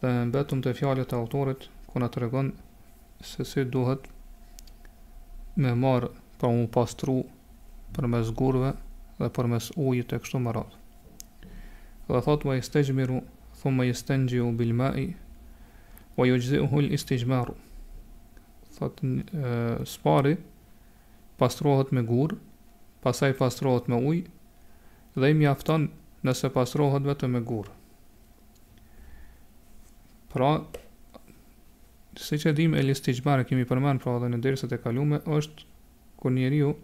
dhe mbetëm te fjalët e autorit ku në tregon se si duhet me marrë për m'u pastru përmes gurëve dhe përmes ujit e kështu me radhë. Dhe thotë ue jestexhmiru, thumme jestenxhi bil mai, ue juxhziuhul istixhmaru. Thotë, së pari pastrohet me gurë, pastaj pastrohet me ujë, dhe i mjafton nëse pastrohet vetëm me gurë. Pra, siç e dimë el istixhmar kemi përmend pra dhe në derset e kalume, është kur njeriu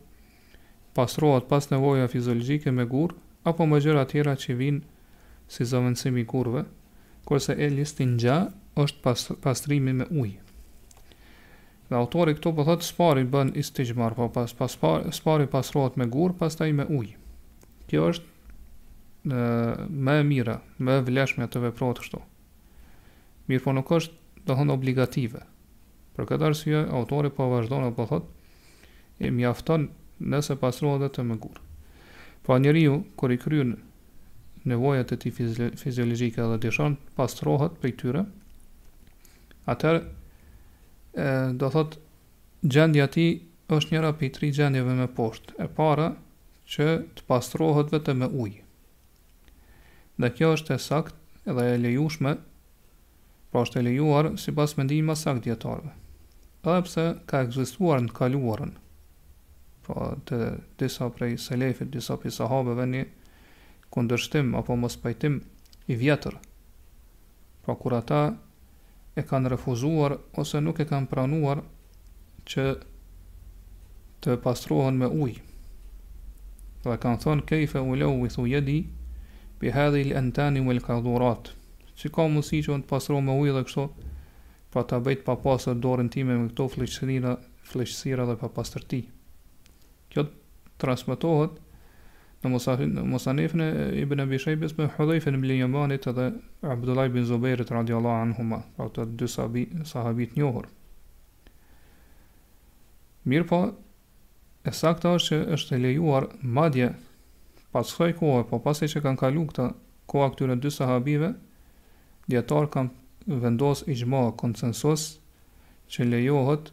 pastrohet pas nevojave fiziologjike me gurë, apo me gjëra tjera që vijnë si zëvendësim i gurëve, kurse el istinxha është pas, pastrimi me ujë. Dhe autori këtu po thotë së pari bën istixhmar, po pas pas së pari pastrohet me gurë, pastaj me ujë. Kjo është ë më e mira, më e vlefshmja të veprohet kështu. Mirëpo nuk është domethënë obligative. Për këtë arsye, autori po vazhdon e po thotë, i mjafton nëse pastrohet vetëm me gurë. Pra njeriu, kur i kryen nevojat e tij fiziologjike dhe dëshiron të pastrohet prej tyre, atëherë, do thotë, Gjendja e tij është njëra prej tri gjendjeve më poshtë, e para që të pastrohet vetëm me ujë. Dhe kjo është e saktë dhe e lejushme, pra është e lejuar sipas mendimit më të saktë të dijetarëve. Edhe pse ka ekzistuar në të kaluarën, pra te disa prej selefit, disa prej sahabeve një kundërshtim apo mospajtim i vjetër Pra kur ata e kanë refuzuar ose nuk e kanë pranuar që të pastrohen me ujë. Dhe kanë thënë kejfe uleuithu jedi bi hadhihil entani uel kadhurat. Si ka mundësi që unë të pastrohem me ujë dhe kështu, pra ta bëj të papastër dorën time me këto fëlliqësira, fëlliqësira dhe papastërti. Kjo transmitohet Në Musafin, Musanefin e Ibn Abi Shejbes me Hudhejfen ibn Jemanit edhe Abdullah ibn Zubejrit radijallahu anhuma, pra këto dy sahabi, sahabi të njohur. Mirëpo e sakta është që është e lejuar madje pas kësaj kohe, po pasi që kanë kalu këta koha këtyre dy sahabive, dijetarët kanë vendos ixhma, konsensus që lejohet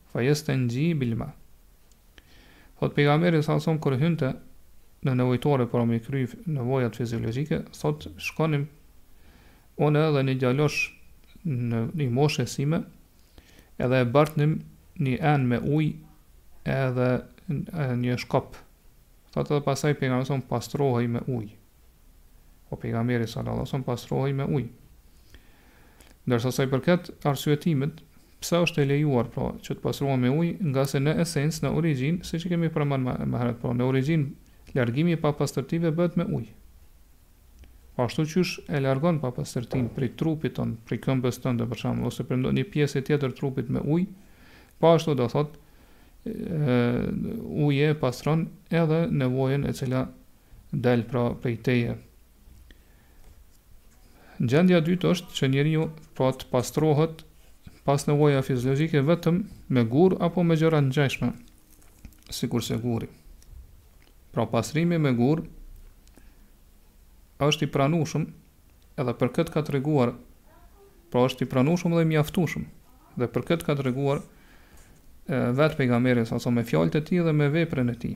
Fe jestenxhi bil ma. Thotë Pejgamberi salallahu alejhi ue selem kur hynte në nevojtore për me kry nevojat fiziologjike, thotë shkonim unë dhe një djalosh i moshës sime, edhe e bartnim një enë me ujë edhe një shkop. Thotë edhe pastaj Pejgamberi salallahu alejhi ue selem pastrohej me ujë. Po pejgamberi sallallahu alaihi wasallam pastrohej me ujë. Ndërsa sa i përket arsyetimit, pse është e lejuar pra që të pastrohen me ujë, ngase në esencë, në origjinë, siç e kemi përmendur më herët, pra në origjinë largimi i papastërtive bëhet me ujë. Po ashtu qysh e largon papastërtinë prej trupit tënd, prej këmbës tënde për shembull, ose prej ndonjë pjese tjetër trupit me ujë, po ashtu do thotë uji e pastron edhe nevojën e cila del pra prej teje. Gjendja dytë është që njeriu pra të pastrohet pas nevojës fiziologjike vetëm me gur apo me gjëra të ngjashme, sikurse guri. Pra pastrimi me gur është i pranueshëm edhe për këtë ka treguar pra është i pranueshëm dhe i mjaftueshëm dhe për këtë ka treguar vetë pejgamberi sallallahu alaihi wasallam me fjalët e tij dhe me veprën e tij.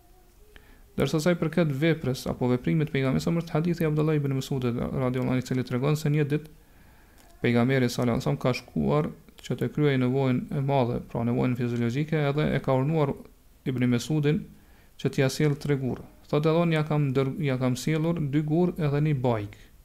Ndërsa sa i përket veprës apo veprimit të Pejgamberit sallallahu alaihi wasallam është hadithi i Abdullah ibn Mesudit radijallahu anhu i cili tregon se një ditë Pejgamberi sallallahu alaihi wasallam ka shkuar që të kryejë nevojën e madhe, pra nevojën fiziologjike edhe e ka urdhnuar Ibn Mesudin që t'ia sjellë tre gurë. Thotë edhe unë ia kam ia kam sjellur dy gurë edhe një bajgë.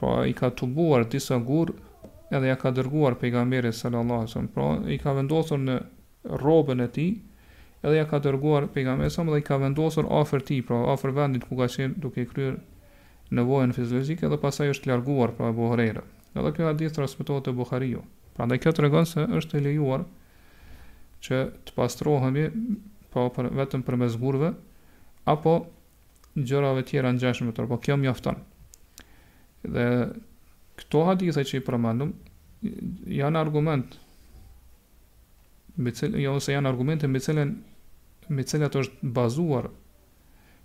Pra i ka tubuar disa gurë edhe ia ka dërguar pejgamberit sallallahu alaihi wasallam, pra i ka vendosur në rrobën e tij edhe ia ka dërguar pejgamberit sallallahu alaihi wasallam dhe i ka vendosur afër tij, pra afër vendit ku ka qenë duke kryer nevojën fiziologjike dhe pastaj është larguar pra Ebu Hurejra. Edhe ky hadith transmetohet te Buhariu. Prandaj kjo tregon se është e lejuar që të pastrohemi pra po, për, vetëm përmes gurëve apo gjërave tjera ngjashme me to, po, kjo mjafton. Dhe këto hadithe që i përmendëm janë argument me cilë, ose janë argumente me cilën me cilat është bazuar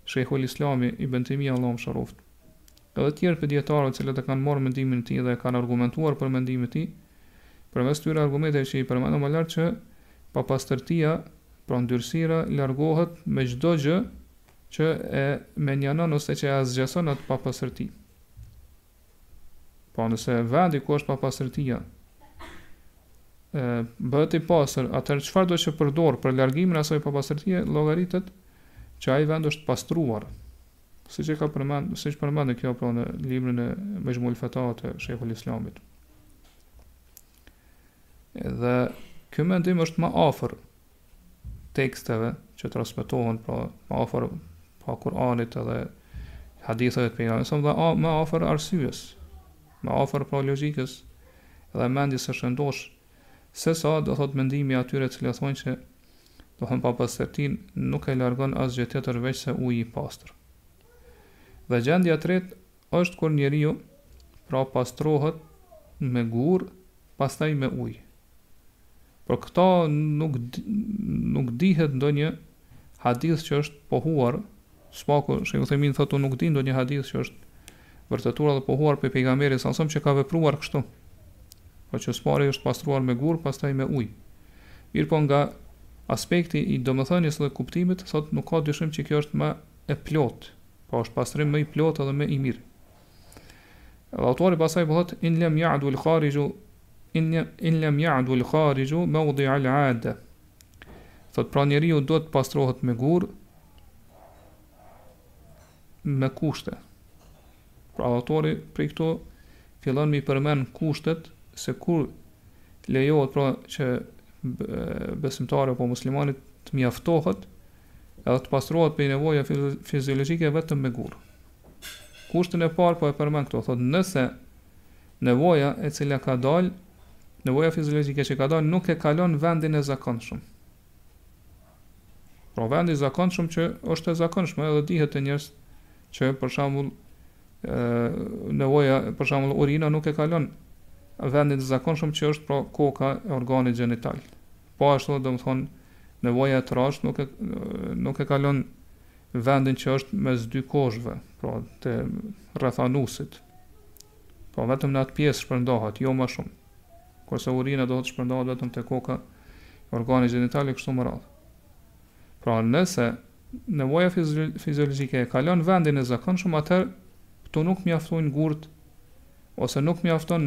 Shejhul Islam Ibn Tejmije Allahu e mëshiroftë. Edhe të tjerë prej dijetarëve të cilët e kanë marrë mendimin e tij dhe kanë argumentuar për mendimin e tij, përmes këtyre argumenteve që i përmendëm më lart që papastërtia, pra ndyrësira largohet me çdo gjë Që e menjanon ose që e asgjeson atë papastërti. Po nëse vendi ku është papastërtia ë bëhet i pastër, atëherë çfarëdo të përdor për largimin e asaj papastërtie, llogaritet që ai vend është pastruar. Siç e ka përmend, siç përmendet kjo pra në librin e Mexhmul Fetava të Shejhul Islamit. Dhe ky mendim është më afër teksteve që transmetohen pra më afër pra Kur'anit edhe haditheve të pejgamberit sa më më afër arsyes më afër pra logjikës dhe mendjes së shëndosh se sa do thot mendimi atyre të cilët thonë se do thon papastërtinë nuk e largon asgjë tjetër veç se uji i pastër dhe gjendja e tretë Është kur njeriu pra pastrohet me gur pastaj me ujë. Për këtë nuk nuk dihet ndonjë hadith që është pohuar, së paku Shejh Uthejmin thotë unë nuk di ndonjë hadith që është vërtetuar dhe pohuar prej pejgamberit salallahu alejhi ue selem që ka vepruar kështu. Po që së pari është pastruar me gur pastaj me ujë. Mirëpo nga aspekti i domethënies dhe kuptimit thotë nuk ka dyshim që kjo është më e plotë. Po është pastrim më i plotë dhe më i mirë. Dhe autori pastaj po thotë, in lem ja'du il khariju, in, in lem ja'du il khariju, meudi al ade. Thot, pra njeriu do të pastrohet me gurë, me kushte. Pra autori prej këtu fillon m'i përmend kushtet se kur Lejohet pra që besimtari apo muslimani të mjaftohet edhe të pastrohet prej nevojave fiziologjike vetëm me gurë. Kushtin e parë po e përmend këtu, thot nëse nevoja e cila ka dalë, nevoja fiziologjike që ka dalë nuk e kalon vendin e zakonshëm. Pra vendi i zakonshëm që është e zakonshme edhe dihet te njerëz që për shembull nevoja për shembull urina nuk e kalon vendin e zakonshëm që është pra koka e organit gjenital. Po ashtu domethënë nevoja e trashë nuk e nuk e kalon vendin që është mes dy kofshëve, pra te rreth anusit. Po vetëm në atë pjesë shpërndahet, jo më shumë. kurse urina duhet të shpërndahet vetëm te koka e organit gjenital e kështu me radhë. Pra, nëse nevoja fiziologjike e kalon vendin e zakonshëm, atëherë këtu nuk mjaftojnë gurët ose nuk mjafton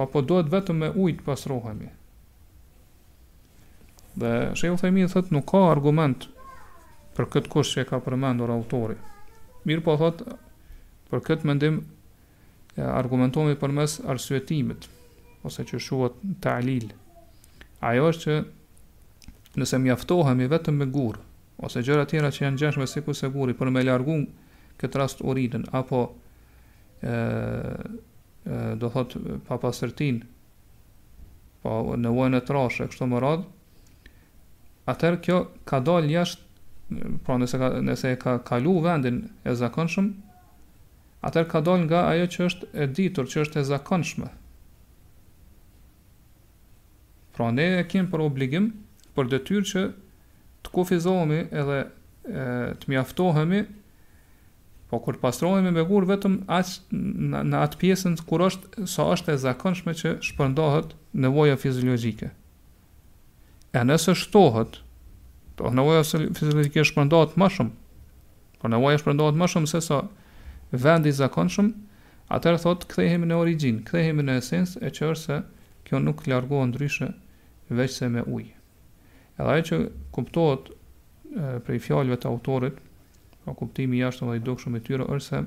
apo duhet vetëm me ujë të pastrohemi. Dhe Shejh Uthejmin thot nuk ka argument për këtë kusht që e ka përmendur autori. Mirëpo thot për këtë mendim argumentohemi përmes arsyetimit ose që quhet ta'lil. Ajo është që nëse mjaftohemi vetëm me gur ose gjëra tjera që janë ngjashme sikurse guri për me largu këtë rast urinën apo ë do thot papastërtinë apo nevojën e trashë kështu me radhë atëherë kjo ka dalë jashtë pra nëse ka nëse ka kalu vendin e zakonshëm Atëherë ka dalë nga ajo që është e ditur, që është e zakonshme. Pra ne e kemi për obligim, për detyrë që të kufizohemi edhe të mjaftohemi, pra kur pastrohemi me gurë vetëm aq në atë pjesën kur është sa është e zakonshme që shpërndahet nevoja fiziologjike. E nëse shtohet, pra nevoja fiziologjike shpërndahet më shumë. Pra nevoja shpërndahet më shumë sesa vendi i zakonshëm, atëherë thotë kthehemi në origjinë, kthehemi në esencë e që është se kjo nuk largohet ndryshe veçse me ujë. Edhe ajo që kuptohet prej fjalëve të autorit, pra kuptimi i jashtëm dhe i dukshëm i tyre është se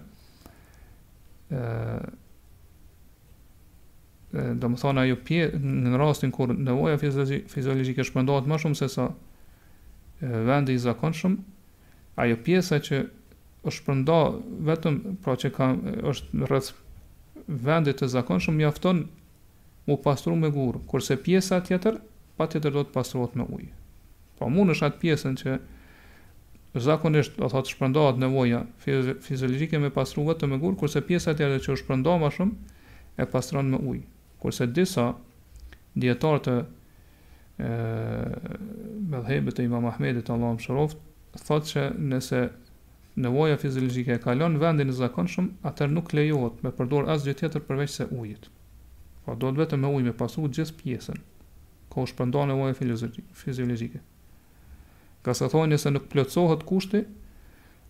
ë domethënë ajo pje, në rastin kur nevoja fiziologjike shpërndahet më shumë se sa vendi i zakonshëm, ajo pjesa që është shpërnda vetëm, pra që ka, është rreth vendit të zakonshëm, mjafton m'u pastru me gurë, kurse pjesa tjetër, patjetër do të pastrohet me ujë. Pra mundesh atë pjesën që zakonisht do thotë shpërndahet nevoja fiziologjike me pastru vetëm me gurë, kurse pjesa tjetër që u shpërnda më shumë e pastron me ujë. Kurse disa dijetarë të e, medhebit të imam Ahmedit, Allahu e mëshiroftë, thotë që nëse nevoja fiziologjike e kalon vendin e zakonshëm, atëherë nuk lejohet me përdor asgjë tjetër përveç se ujit. Pra duhet vetëm me ujë me pastru gjithë pjesën. ku u shpërnda nevoja fiziologjike. Ngase thonë nëse nuk plotësohet kushti,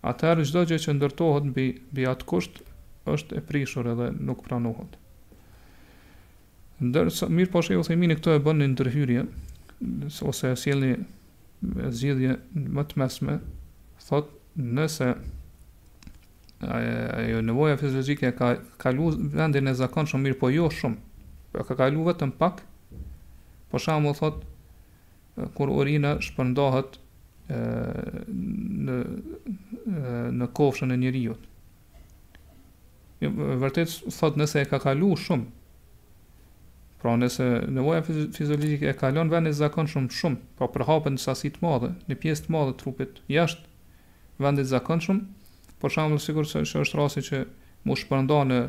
atëherë çdo gjë që ndërtohet mbi mbi atë kusht është e prishur edhe nuk pranohet. Ndërsa mirëpo Shejh Uthejmini këtu e bën një ndërhyrje ose e sjell një zgjidhje më të mesme, thotë nëse Ajo nevoja fiziologjike ka kalu vendin e zakonshëm, mirëpo jo shumë. Pra ka kalu vetëm pak, për shembull thotë, kur urina shpërndahet në, në kofshën e njeriut. Jo, vërtet thotë nëse e ka kalu shumë, pra nëse nevoja fiziologjike e kalon vendin e zakonshëm shumë, pra përhapet në sasi të madhe, në pjesë të madhe të trupit, jashtë, vendit të zakonshëm, për shembull sikurse që është rasti që m'u shpërnda në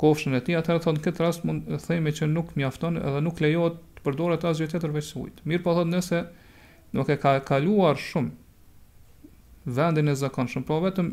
kofshën e tij, atëherë thotë në këtë rast mund të themi që nuk mjafton edhe nuk lejohet të përdoret asgjë tjetër veçse ujit. Mirëpo thotë nëse nuk e ka kaluar shumë vendin e zakonshëm, pra vetëm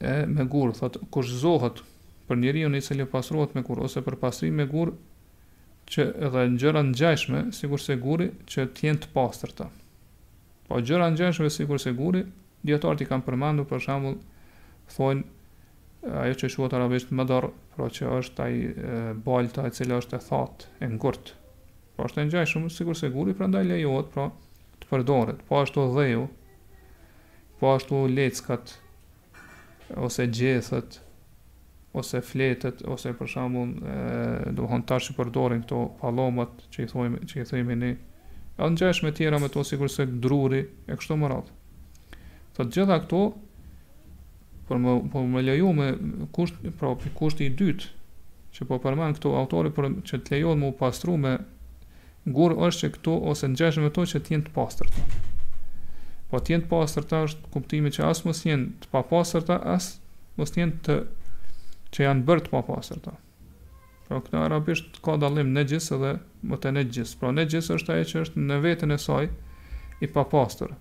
e me gur thot kushtëzohet për njeriun i cili pastrohet me gur ose për pastrim me gur që edhe gjëra ngjashme sikurse guri që të jenë të pastërta po gjëra ngjashme sikurse guri dijetarët i kanë përmendur për shembull thonë ajo që quhet arabisht madar pra që është ajo balta e cila është e thatë e ngurtë Pra është e ngjajshme sikurse guri, prandaj lejohet pra të përdoret. Po ashtu dheu, po ashtu leckat ose gjethët ose fletët ose për shembull domethënë tash që përdorin këto pallomat që i thojmë që i themi ne. Edhe ngjashme tjera me to sikurse druri e kështu me radhë. Të gjitha këto Për me, për me u leju me kusht, pra kushti i dytë, që po përmend këtu autori, për që të lejohet me u pastru me gurë, është që këto, ose ngjashëm me to, që të jenë të pastërta. Po të jenë të pastërta është kuptimi që as mos jenë të papastërta, as mos jenë të që janë bërë të papastërta. Pra këtu arabisht ka dallim nexhis dhe mutenexhis. Pra nexhis është ajo që është në veten e saj i papastër.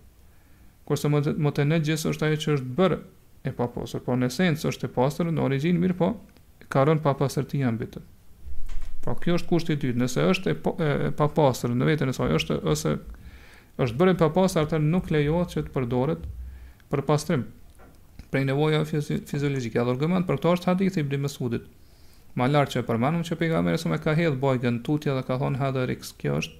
Kurse mutenexhis është ajo që është bërë e papastër, por në esencë është e pastër në origjinë, mirëpo ka rënë papastërtia mbi të. Pra kjo është kushti i dytë, nëse është e, po, e papastër në veten e saj, është ose është bërë e papastër, atëherë nuk lejohet që të përdoret për pastrim prej nevoja fiziologjike. Edhe argument për këtë është hadithi i Ibn Mesudit. Ma lart që e përmendëm që pejgamberi sa më ka hedh bajgën tutje dhe ka thonë hadha riks. Kjo është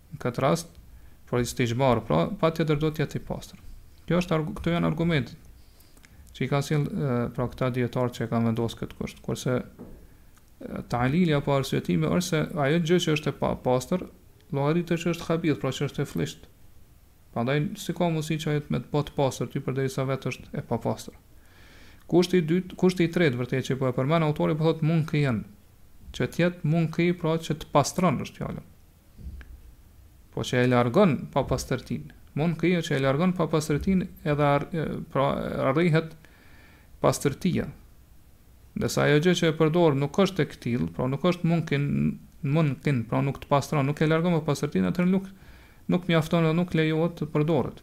Në këtë rast, për istixhmar, pra, patjetër do të jetë i pastër. Kjo është argu, këto janë argumentet që i kanë sjell pra këta dijetarë që e kanë vendosur këtë kusht. Kurse ta'lili apo arsyetimi është se ajo gjë që është e papastër, llogaritet që është habith, pra që është e flliqt. Prandaj si ka mundësi që ajo të me të bëhet pastërti përderisa vetë është e papastër. Kushti i dytë, kushti i tretë vërtet që po e përmend autori po thotë munkijen që të jetë munki pra që të pastron është fjala. Po që e largon papastërtinë. Munki që e largon papastërtinë edhe ar, pra arrihet pastërtia. Ndërsa ajo gjë që e përdor nuk është e këtillë, pra nuk është munkin, munkin, pra nuk të pastron, nuk e largon papastërtinë, atëherë nuk nuk mjafton dhe nuk lejohet të përdoret.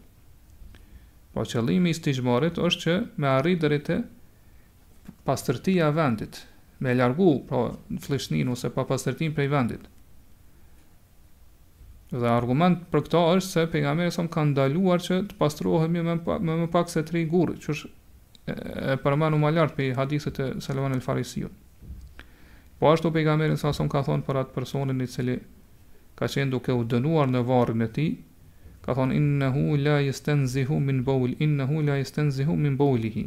Po qëllimi i istixhmarit është që me arrit deri te pastërtia e vendit, me e largu, pra, flliqninë ose papastërtinë prej vendit. Dhe argument për këtë është se pejgamberi sa ka ndaluar që të pastrohemi me më pak se tri gurë, që është e përmenun më lart prej hadithit të Salman el Farisiut. Po ashtu pejgamberi sa sa ka thonë për atë personin i cili ka qenë duke u dënuar në varrin e tij, ka thonë innehu la yastanzihu min bawl innehu la yastanzihu min bawlihi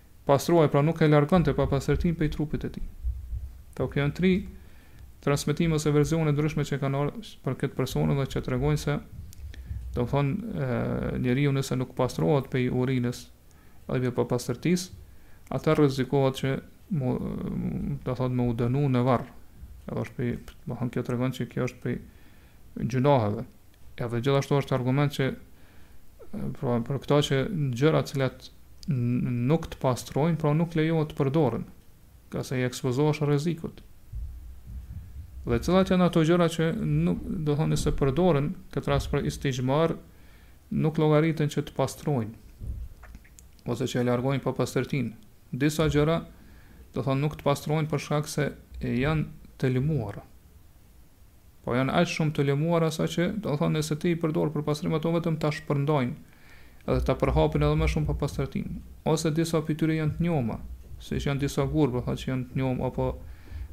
Pastrohej, pra nuk e largonte papastërtinë prej trupit të tij. Këto janë tri transmetime ose versione të ndryshme që kanë ardhur për këtë person dhe që tregojnë se domethënë njeriu nëse nuk pastrohet prej urinës apo papastërtisë, ata rrezikohet që mu, do thotë me u dënu në varr. Edhe është prej, domethënë kjo tregon që kjo është prej gjynaheve. Edhe gjithashtu është argument që pra për këtë që gjëra të cilat nuk të pastrojnë, pra nuk lejohet të përdoren, ngase i ekspozohesh rrezikut. Dhe cilat janë ato gjëra që nuk domethënë s' përdoren këtë rast për istixhmar, nuk llogariten që të pastrojnë ose që e largojnë papastërtinë. Disa gjëra domethënë nuk të pastrojnë për shkak se janë të lëmuara. Po janë aq shumë të lëmuara saqë, domethënë, nëse ti i përdor për pastrim ato vetëm ta shpërndajnë dhe ta përhapin edhe më shumë papastërtinë. Ose disa prej tyre janë të njoma, siç janë disa gurë, thotë që janë të njomë apo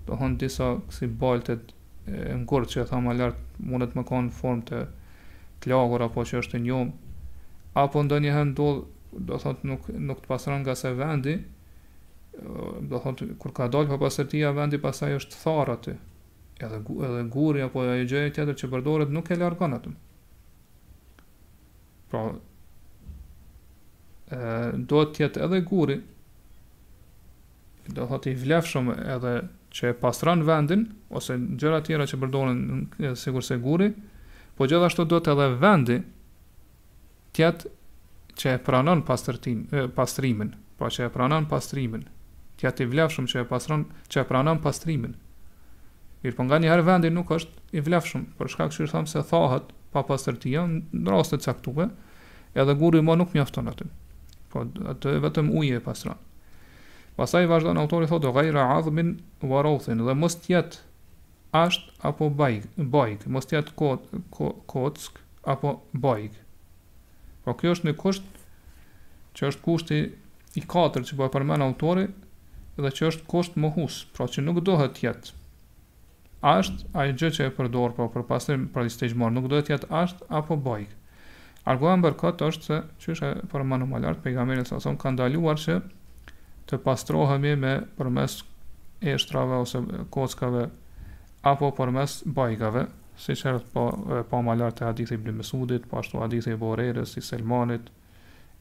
domethënë disa si balta e ngurtë që e thamë lart, mundet me kanë në formë të të lagur apo që është të njomë, apo ndonjëherë ndodh, do thotë nuk nuk të pastron ngase vendi, do thotë kur ka dalë papastërtia vendi pastaj është tharë aty, Edhe edhe guri apo ajo gjëja tjetër që përdoret nuk e largon atë. Pra ë duhet të jetë edhe guri do thotë i vlefshëm edhe që e pastron vendin ose gjëra të tjera që përdoren sikurse guri, po gjithashtu duhet edhe vendi T'jetë që e pranon pastërtinë, e, pastrimin, pra që e pranon pastrimin, t'jetë i vlefshëm që e pastron, që e pranon pastrimin. Mirëpo nganjëherë vendi nuk është i vlefshëm, për shkak që thamë se thahet papastërtia në raste të caktuara, edhe guri më nuk mjafton atë. Po atë vetëm uji e pastron. Pastaj vazhdon autori thotë gajra adhmin ve reuthin dhe mos t'jetë Asht apo bajgë bajgë mos t'jetë kot ko kockë apo bajgë pra ky është një kusht që është kushti i katërt që po e përmend autori dhe që është kusht mohues pra që nuk dohet të jetë asht ajo gjë që e përdor pra për pastrim për istixhmar nuk dohet të jetë asht apo bajgë Argument për këtë është se qysh e përmendëm më lart pejgamberi sallallahu alaihi wasallam ka ndaluar që të pastrohemi me përmes eshtrave ose kockave apo përmes bajgave, siç erdh pa, e pamë lart te hadithi i Ibn Mesudit, po ashtu hadithi i Ebu Hurejres, i Selmanit,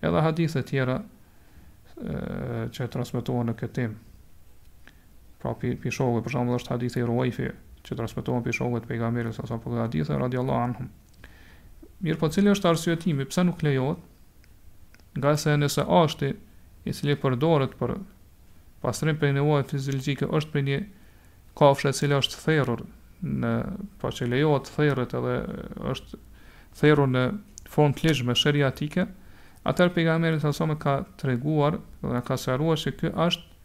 edhe hadithe tjera që transmetohen në këtë temë. Pra pi, pi shokëve, për shembull është hadithi i Ruajfi që transmetohen pi shokëve të pejgamberit sa sa për këtë hadithe radiallahu anhum. Mirëpo cili është arsyetimi pse nuk lejohet? Ngase nëse ashti i cili përdoret për pastrim prej nevoje fiziologjike është prej një kafshe e cila është therrur në pra që lejohet të therret edhe është therrur në formë të ligjshme sheriatike, atëherë pejgamberi salallahu alejhi ve selem ka treguar dhe ka sqaruar se ky është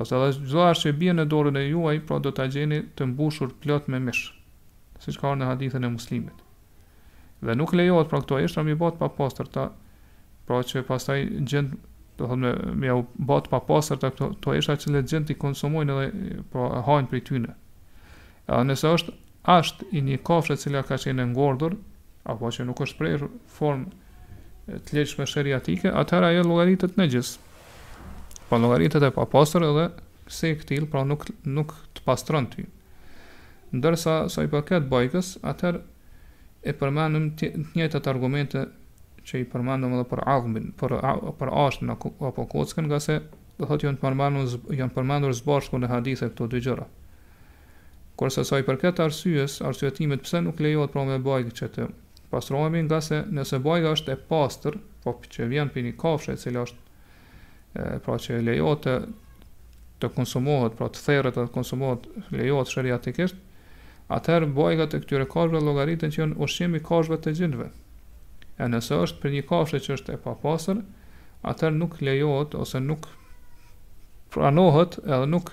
Ose edhe çdo asht që bie në dorën e juaj, pra do ta gjeni të mbushur plot me mish, siç ka ardhur në hadithin e Muslimit. Dhe nuk lejohet pra këto eshtra me i bë të papastërta, pra që pastaj xhinët do thotë me me u bë të papastërta këto to eshtra që xhinët i konsumojnë edhe pra e hajnë prej tyne. Edhe nëse është asht i një kafshë e cila ka qenë e ngordhur apo që nuk është prerë në formë të ligjshme sheriatike, atëherë ajo llogaritet nexhis. Po llogaritet e papastër edhe si e këtillë, pra nuk nuk të pastron ty. Ndërsa sa i përket bajgës, atëherë e përmendëm të njëjtat argumente që i përmendëm edhe për adhmin, për për ashtin apo kockën, ngase do thotë janë përmendur janë përmendur së bashku në hadithe këto dy gjëra. Kurse sa i përket arsyes, arsyetimit pse nuk lejohet pra me bajgë që të Pastrohemi ngase nëse bajga është e pastër, po që vjen prej një kafshë e cila është pra që lejohet të të konsumohet, pra të therret dhe të konsumohet, lejohet sheriatikisht, atëherë bajgat e këtyre kafshëve llogariten që janë ushqim i kafshëve të xhinëve. E nëse është prej një kafshë që është e papastër, atëherë nuk lejohet ose nuk pranohet edhe nuk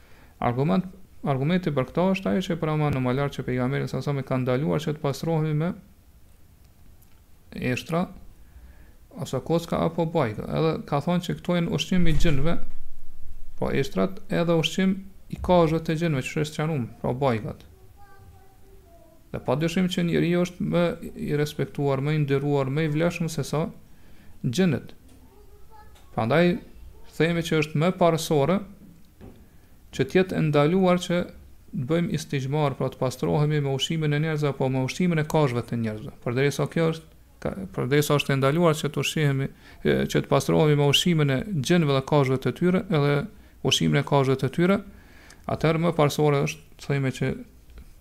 Argument, argumenti për këtë është ai që e përmendëm më lart që Pejgamberi salallahu alejhi ve selem ka ndaluar që të pastrohemi me eshtra ose kocka apo bajga. Edhe ka thonë që këto janë ushqim i xhinëve, po eshtrat edhe ushqim i kafshëve të xhinëve siç është sqarum, pra bajgat. Dhe padyshim që njeriu është më i respektuar, më i nderuar, më i vlefshëm se sa xhinët. Prandaj themi që është më parësore që të jetë e ndaluar që të bëjmë istixhmar, pra të pastrohemi me ushqimin e njerëzve apo me ushqimin e kafshëve të njerëzve. Përderisa kjo është përderisa është e ndaluar që të ushqehemi, që të pastrohemi me ushqimin e xhinëve dhe kafshëve të tyre, edhe ushqimin e kafshëve të tyre, atëherë më parësore është të themi që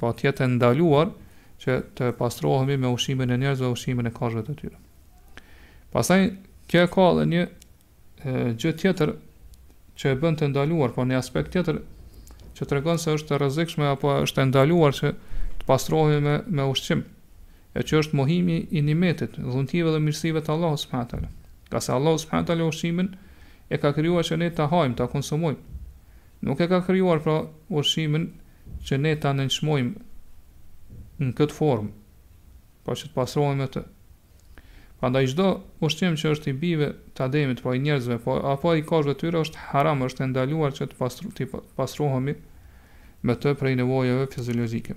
pra të jetë e ndaluar që të pastrohemi me ushqimin e njerëzve, ushqimin e kafshëve të tyre. Pastaj kjo ka edhe një gjë tjetër që e bën të ndaluar, po një aspekt tjetër që tregon se është e rrezikshme apo është e ndaluar që të pastrohemi me me ushqim. E që është mohimi i nimetit, dhuntive dhe mirësive të Allahut subhanahu wa taala. Ngase Allahu subhanahu wa taala ushqimin e ka krijuar që ne ta hajmë, ta konsumojmë. Nuk e ka krijuar pra ushqimin që ne ta nënçmojmë në këtë formë, pra që të pastrohemi me të. Prandaj çdo ushqim që është i bijve të Ademit, pra i njerëzve, po apo i kafshëve të tyre është haram, është e ndaluar që të pastro, të pastrohemi me të prej nevojave fiziologjike.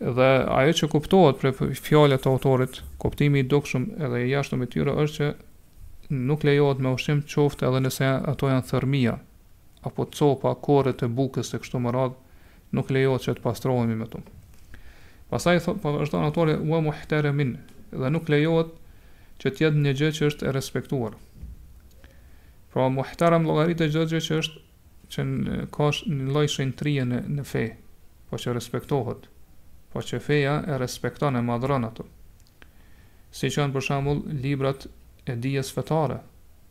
Dhe ajo që kuptohet prej fjalëve të autorit, kuptimi i dukshëm edhe i jashtëm i tyre është që nuk lejohet me ushqim qoftë edhe nëse ato janë thërmia, apo copa, kore të bukës e kështu me radhë, nuk lejohet që të pastrohemi me to. Pastaj thotë, po vazhdon autori wa muhtaramin dhe nuk lejohet që të jetë një gjë që është e respektuar. Pra muhtaram llogaritet çdo gjë që është që në, ka një lloj shenjtërie në në fe, po që respektohet, po që feja e respekton e madhron ato. Siç janë për shembull librat e dijes fetare,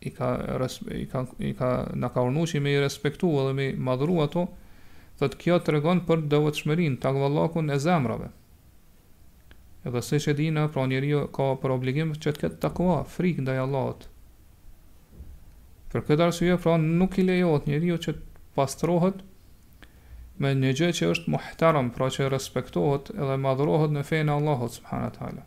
i ka i ka i ka na ka urdhëruar që me i respektu edhe me madhru ato, thotë kjo tregon për devotshmërinë, takvallëkun e zemrave. Edhe siç e dimë, pra njeriu ka për obligim që të ketë takva, frikë ndaj Allahut. Për këtë arsye pra nuk i lejohet njeriu që të pastrohet me një gjë që është muhtaram, pra që respektohet edhe madhrohet në fenë e Allahut subhanahu wa taala.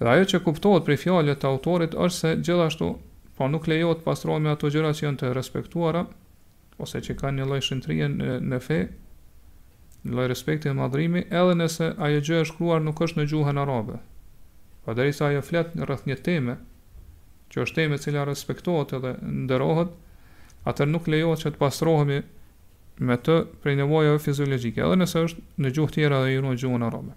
Dhe ajo që kuptohet prej fjalëve të autorit është se gjithashtu, pra nuk lejohet të pastrohemi me ato gjëra që janë të respektuara ose që kanë një lloj shenjtërie në, në fe, një lloj respekti dhe madhrimi, edhe nëse ajo gjë e shkruar nuk është në gjuhën arabe. Pra derisa ajo flet rreth një teme, që është temë e cila respektohet edhe nderohet, atë nuk lejohet që të pastrohemi me të prej nevojave fiziologjike, edhe nëse është në gjuhë tjera dhe jo në gjuhën arabe.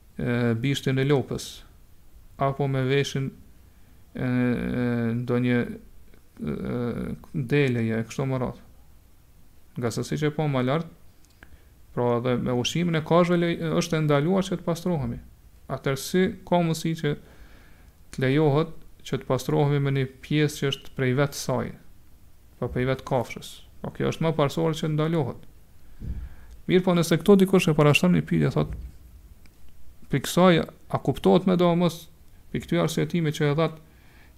bishtin e lopës apo me veshin e ndonjë deleje e kështu me radhë. Ngase siç e pamë lart, pra edhe me ushqimin e kafshëve është e ndaluar që të pastrohemi. Atëherë si ka mundësi që të lejohet që të pastrohemi me një pjesë që është prej vetë saj. Po prej vetë kafshës. Po kjo është më parësore që të ndalohet. Mirëpo nëse këtu dikush e parashtron një pyetje thotë prej kësaj a kuptohet medoemos prej këtij arsyetimi që e dhatë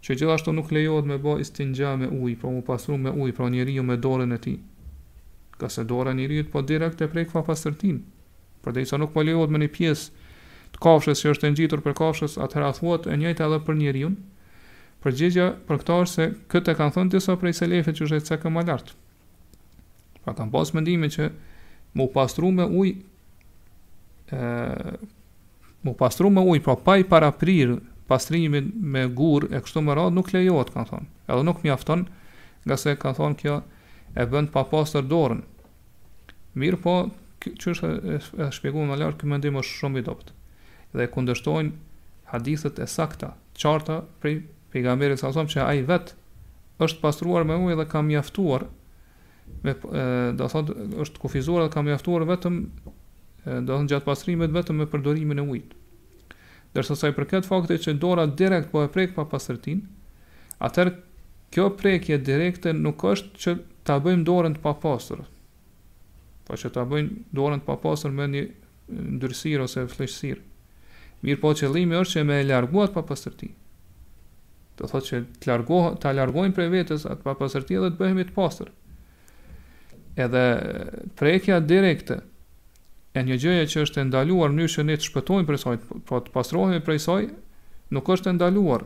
që gjithashtu nuk lejohet me ba istinxha me ujë, pra mu pastru me ujë, pra njeriu me dorën e tij. Ngase dora e njeriut po direkt e prek papastërtinë. Pra derisa nuk po lejohet me një pjesë të kafshës që është e ngjitur për kafshës, atëherë thuhet e njëjta edhe për njeriu. Përgjigja për këtë është se këtë e kanë thënë disa prej selefëve siç u cek më lart. Pra kanë pas mendimin që mu pastru me ujë ë mu pastru me ujë, pra pa i paraprirë pastrimin me gurë e kështu me radhë nuk lejohet, kanë thonë. Edhe nuk mjafton, ngase kanë thonë kjo e bën të papastër dorën. Mirëpo, që siç e shpjeguam më lart, ky mendim është shumë i dobët dhe e kundërshtojnë hadithet e sakta, të qarta prej pejgamberit salallahu alejhi ue selem që ai vet është pastruar me ujë dhe u ka mjaftuar me do thot është kufizuar dhe ka mjaftuar vetëm do thot gjatë pastrimit vetëm me përdorimin e ujit. Ndërsa sa i përket faktit që dora direkt po e prek papastërtinë, atëherë kjo prekje direkte nuk është që ta bëjmë dorën të papastër, po që ta bëjmë dorën të papastër me një ndyrësirë ose flliqësirë. Mirëpo qëllimi është që me largu atë papastërti. Do thotë që të largohet, ta largojmë prej vetes atë papastërti dhe të bëhemi të pastër. Edhe prekja direkte e një gjëje që është e ndaluar mënyrë që ne të shpëtojmë prej saj, pra të pastrohemi prej saj, nuk është e ndaluar.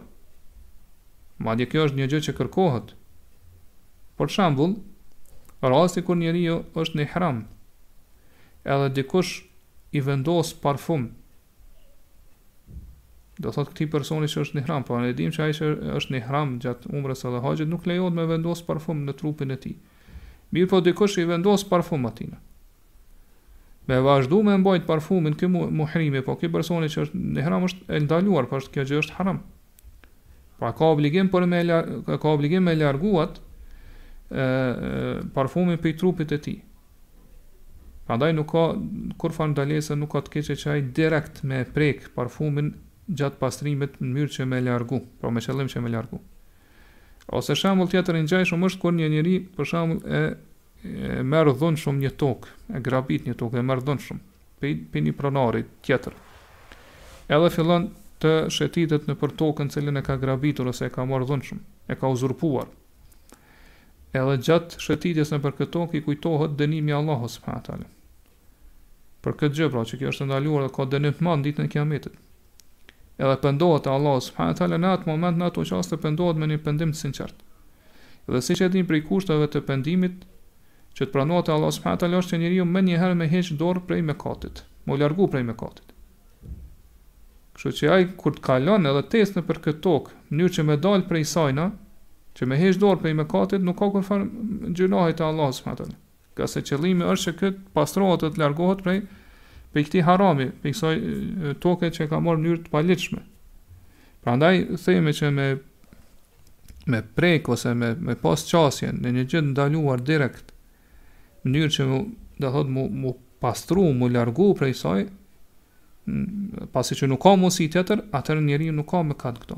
Madje kjo është një gjë që kërkohet. Për shembull, rasti kur njeriu është në ihram, edhe dikush i vendos parfum. Do thot këtij personi që është në ihram, pra ne e dimë që ai që është në ihram gjatë umrës edhe haxhit nuk lejohet me vendos parfum në trupin e tij. Mirëpo dikush i vendos parfum atina. Me vazhdu me mbajt parfumin ky muhrimi, po ky personi që është në ihram është e ndaluar, po është kjo gjë është haram. Pra ka obligim për me ka obligim me largu atë parfumin prej trupit të tij. Prandaj nuk ka kurfarë ndalese nuk ka të keqe që ai direkt me prek parfumin gjatë pastrimit në mënyrë që me largu, pra me qëllim që me largu. Ose shembull tjetër i ngjashëm është kur një njeri për shembull e E merr dhunshëm një tokë, e grabit një tokë, e merr dhunshëm pej, pej një pronari tjetër. Edhe fillon të shetitet nëpër tokën të cilën e ka grabitur ose e ka marrë dhunshëm, e ka uzurpuar. Edhe gjatë shetitjes nëpër këtë tokë i kujtohet dënimi i Allahut subhanahu wa taala për këtë gjë pra që kjo është ndaluar dhe ka dënim të madh ditën e kiametit. edhe pendohet te Allahu subhanahu wa taala në atë moment në ato çaste pendohet me një pendim të sinqertë dhe siç e dimë prej kushteve të pendimit që të pranohet te Allahu subhanahu wa taala është që njeriu menjëherë me heq dorë prej mëkatit me u largu prej mëkatit Kështu që ai kur të kalon edhe t'ec nëpër këtë tokë, mënyrë që me dal prej sajna, që me heq dorë prej mëkatit, nuk ka kurfar gjunahit te Allahu subhanahu Ngase qëllimi është që të pastrohet dhe të largohet prej prej këtij harami, prej kësaj toke që e ka marrë në mënyrë të paligjshme. Prandaj themi që me me prek ose me me pas qasjen në një gjë të ndaluar direkt në mënyrë që do thot mu mu pastru, mu largu prej saj, pasi që nuk ka mundësi tjetër, atëherë njeriu nuk ka mëkat këtu.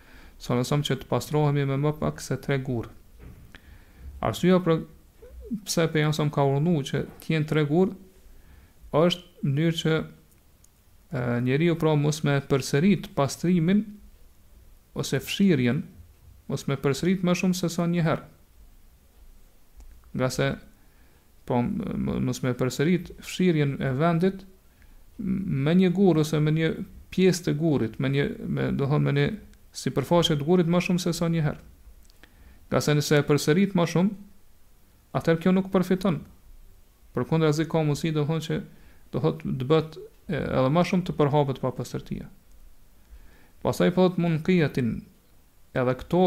sallallahu alejhi selam që të pastrohemi me më pak se tre gurë. Arsyeja për pse pejgamberi ka urdhnu që të jenë tre gurë është në mënyrë që njeriu pra mos me përsërit pastrimin ose fshirjen, mos me përsërit më shumë se sa një herë. ngase pra mos me përsërit fshirjen e vendit me një gurë ose me një pjesë të gurit, me një me do thonë me një sipërfaqe të gurit më shumë se sa një herë. Ngase nëse e përsërit më shumë, atëherë kjo nuk përfiton. Përkundrazi ka mundësi do me thonë që do thotë të bëhet edhe më shumë të përhapet papastërtia. Pastaj po thotë munkijatin Edhe këto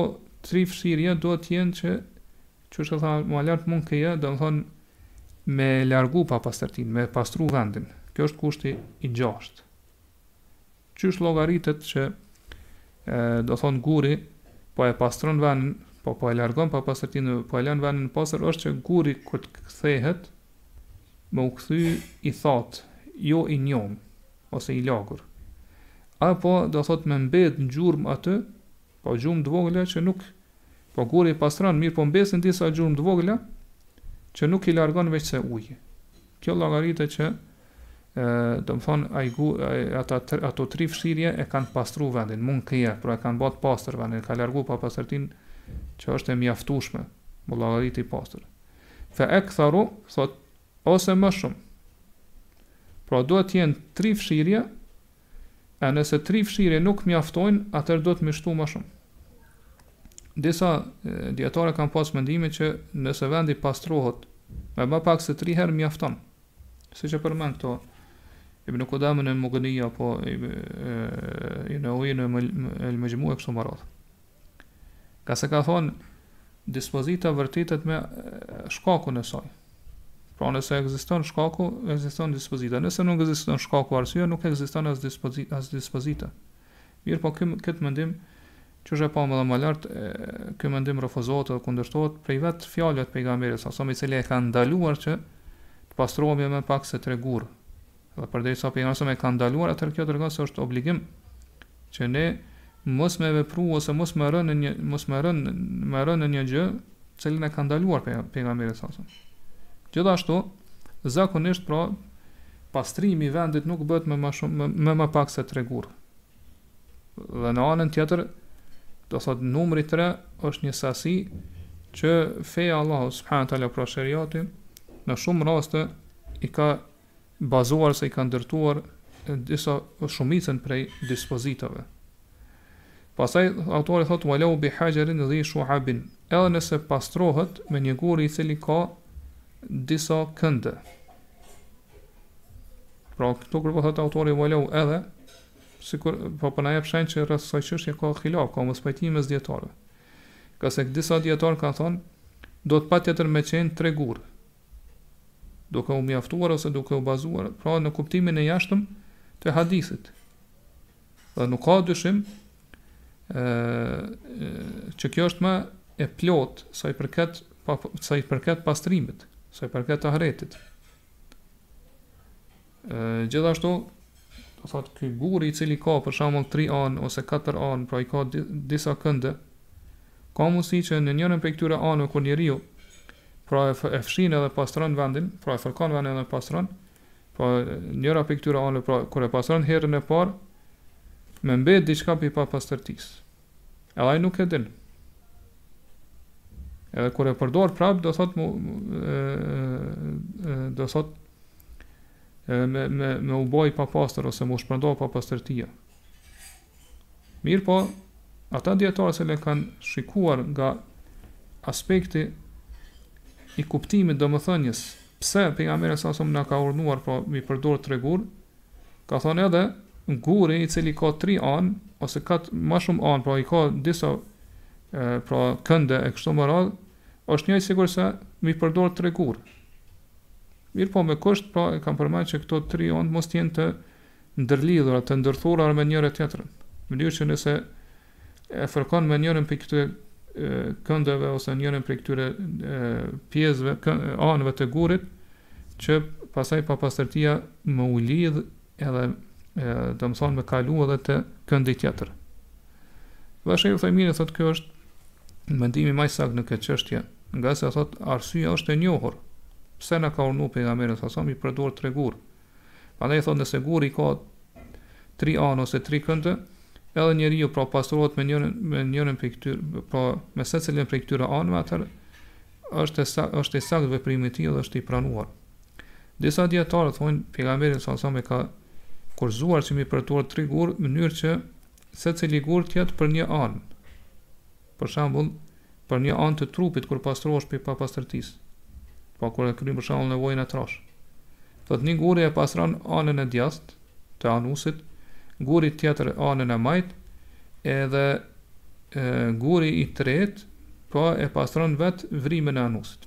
tri fshirje duhet të jenë që qysh e tha më lart munkije, do të thon me largu papastërtinë, me pastru vendin. Ky është kushti i gjashtë. Qysh llogaritet që e, do thon guri po e pastron vendin, po po e largon papastërtinë, po e lën vendin t'pastër është që guri kur të kthehet Me u kthy i thatë, jo i njomë, ose i lagur. Apo do thotë me mbetë një gjurmë aty, po gjurmë të vogla që nuk, po guri e pastron, mirëpo mbesin disa gjurmë të vogla që nuk i largon veçse uji. Kjo llogaritet që do të thonë ai gu ata ato tri fshirje e kanë pastruar vendin, munkije, pra e kanë bërë t'pastër vendin, e kanë larguar papastërtinë që është e mjaftueshme, llogaritet i pastër. Fe ekthere, thot, ose më shumë. Pra duhet të jenë tri fshirje, e nëse tri fshirje nuk mjaftojnë, atëherë duhet me i shtu më shumë. Disa dijetarë kanë pas mendimin që nëse vendi pastrohet, me më pak se tri herë mjafton. Siç e përmend këtë Ibn Kudame në Mugni apo Neveviu në Mexhmu e kështu me radhë. Ngase kanë thonë, dispozita vërtitet me shkakun e saj. Pra nëse ekziston shkaku, ekziston dispozita. Nëse nuk ekziston shkaku arsyeja, nuk ekziston as dispozita, as dispozita. Mirëpo kë kët mendim qysh e pamë edhe më lart, ky mendim refuzohet dhe kundërshtohet prej vet fjalëve të pejgamberit sa sa i cili e ka ndaluar që të pastrohemi me pak se tre gurë. Dhe përderisa pejgamberi sa e ka ndaluar atëherë kjo tregon se është obligim që ne mos me vepru ose mos me rënë në një mos me rënë me rënë në një gjë, të cilën e ka ndaluar pejgamberi sa sa. Gjithashtu zakonisht pra pastrimi i vendit nuk bëhet me më shumë me më pak se 3 gur. Dhe në anën tjetër do thot numri 3 është një sasi që feja Allahu subhanahu teala pra sheriati në shumë raste i ka bazuar se i kanë ndërtuar disa shumicën prej dispozitave. Pastaj autori thotë walau bi hajarin dhi shu'abin, edhe nëse pastrohet me një gur i cili ka disa kënde. Pra këtu kur po thotë autori walau edhe sikur pra po na jep shenjë që rreth kësaj çështje ka khilaf, ka mospajtim mes dietarëve. Ngase disa dietarë kanë thënë do të patjetër me qenë tre gurë. duke u mjaftuar ose duke u bazuar, pra në kuptimin e jashtëm të hadithit. Dhe nuk ka dyshim ë që kjo është më e plotë sa i përket pa, sa i përket pastrimit, sa i përket ahretit. Gjithashtu, do thotë ky guri i cili ka për shembull tri anë ose katër anë, pra i ka disa kënde, ka mundësi që në njërën prej këtyre anëve kur njeriu pra e fshin edhe pastron vendin, pra e fërkon vendin edhe pastron, pra njëra prej këtyre anëve pra kur e pastron herën e parë, me mbet diçka prej papastërtisë. Edhe ai nuk e din. Edhe kur e përdor prap do thot mu, e, e, do thot e, me me me u bë i papastër ose me u shpërnda papastërtia. Mirëpo, ata dijetarë të cilët e kanë shikuar nga aspekti i kuptimit domethënies, pse pejgamberi sa sam na ka urdhëruar, po mi përdor tre gurë, Kanë thënë edhe, guri i cili ka tri anë, ose ka ma shumë anë, pra i ka disa pra kënde e kështu me radhë, është njëjtë sikurse mi përdor tre gurë. Mirëpo me kusht, pra e kam përmend që këto tri anë mos të jenë të ndërlidhura, të ndërthurura me njëra-tjetrën. Në mënyrë që nëse e fërkon me njërin prej këtyre këndeve ose njërën prej këtyre pjesëve anëve të gurit që pastaj papastërtia me u lidh edhe do të thotë me kalu edhe te këndi tjetër. Dhe shejh Uthejmini thotë ky është mendimi më i saktë në këtë çështje, ngase thotë arsyeja është e njohur. Pse na ka urdhnu pejgamberi sa sa mi përdor tre gurë, Prandaj thotë nëse guri ka tri anë ose tri kënde, edhe njeriu pra pastrohet me njërin me njërin prej këtyre, pra me secilën prej këtyre anëve, atëherë është e saktë, është i saktë veprimi i tij dhe është i pranuar. Disa dietarë thonë pejgamberi sa sam na ka urdhëruar që mi përdor tre gurë në mënyrë që secili gur të jetë për një anë. Për shembull, për një anë të trupit kur pastrohesh prej papastërtisë, pra kur e kryen për shembull nevojën e trashë. Thotë një guri e pastron anën e djathtë të anusit, guri tjetër anën e majtë, edhe guri i tretë po e pastron vetë vrimën e anusit.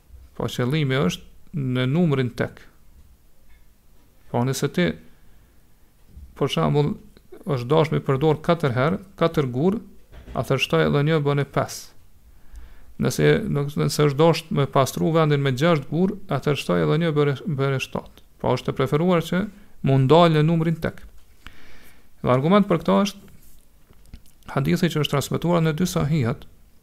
Po qëllimi është në numrin tek. Po nëse ti për shembull është dashur me përdor 4 herë, 4 gur, atëherë shtoj edhe një bëne 5. Nëse nuk nëse është dashur me pastru vendin me 6 gur, atëherë shtoj edhe një bëne bëne 7. Po është e preferuar që me u ndal në numrin tek. Dhe argument për këtë është hadithi që është transmetuar në dy sahihat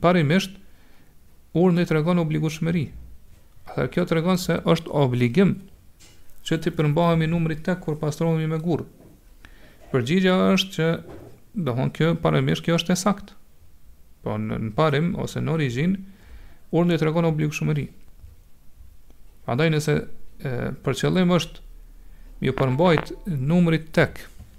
parimisht urdhni tregon obligueshmëri. Atëherë kjo tregon se është obligim që t'i përmbahemi numrit tek kur pastrohemi me gurë. Përgjigja është që do thotë kjo parimisht kjo është e saktë. Po në, në parim ose në origjinë urdhni tregon obligueshmëri. Andaj nëse e, për qëllim është me iu përmbajt numrit tek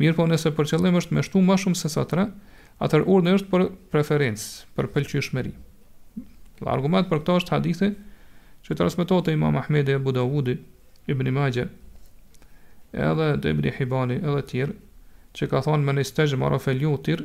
Mirëpo nëse për qëllim është me shtu ma shumë se sa tre, atëherë urdhni është për preferencë, për pëlqyeshmëri. Dhe argument për këtë është hadithi që transmetohet te Imam Ahmedi, Abu Dawudi, Ibn Majah, edhe te Ibn Hibani edhe të tjerë, që ka thënë men istejmara fel yutir,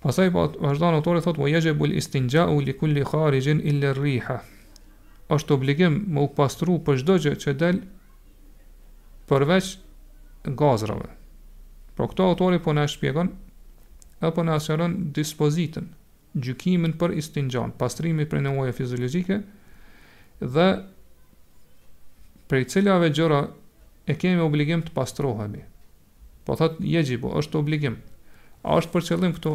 Pastaj po vazhdon autori thotë wa yajibu al-istinja'u li kulli kharijin illa ar-riha. Është obligim me u pastru për çdo gjë që del përveç gazrave. Pra këtu autori po na shpjegon apo po na sqaron dispozitën, gjykimin për istinjan, pastrimi prej nevojave fiziologjike dhe prej cilave gjëra e kemi obligim të pastrohemi. Po thot jejibu, është obligim. A është për qëllim këtu?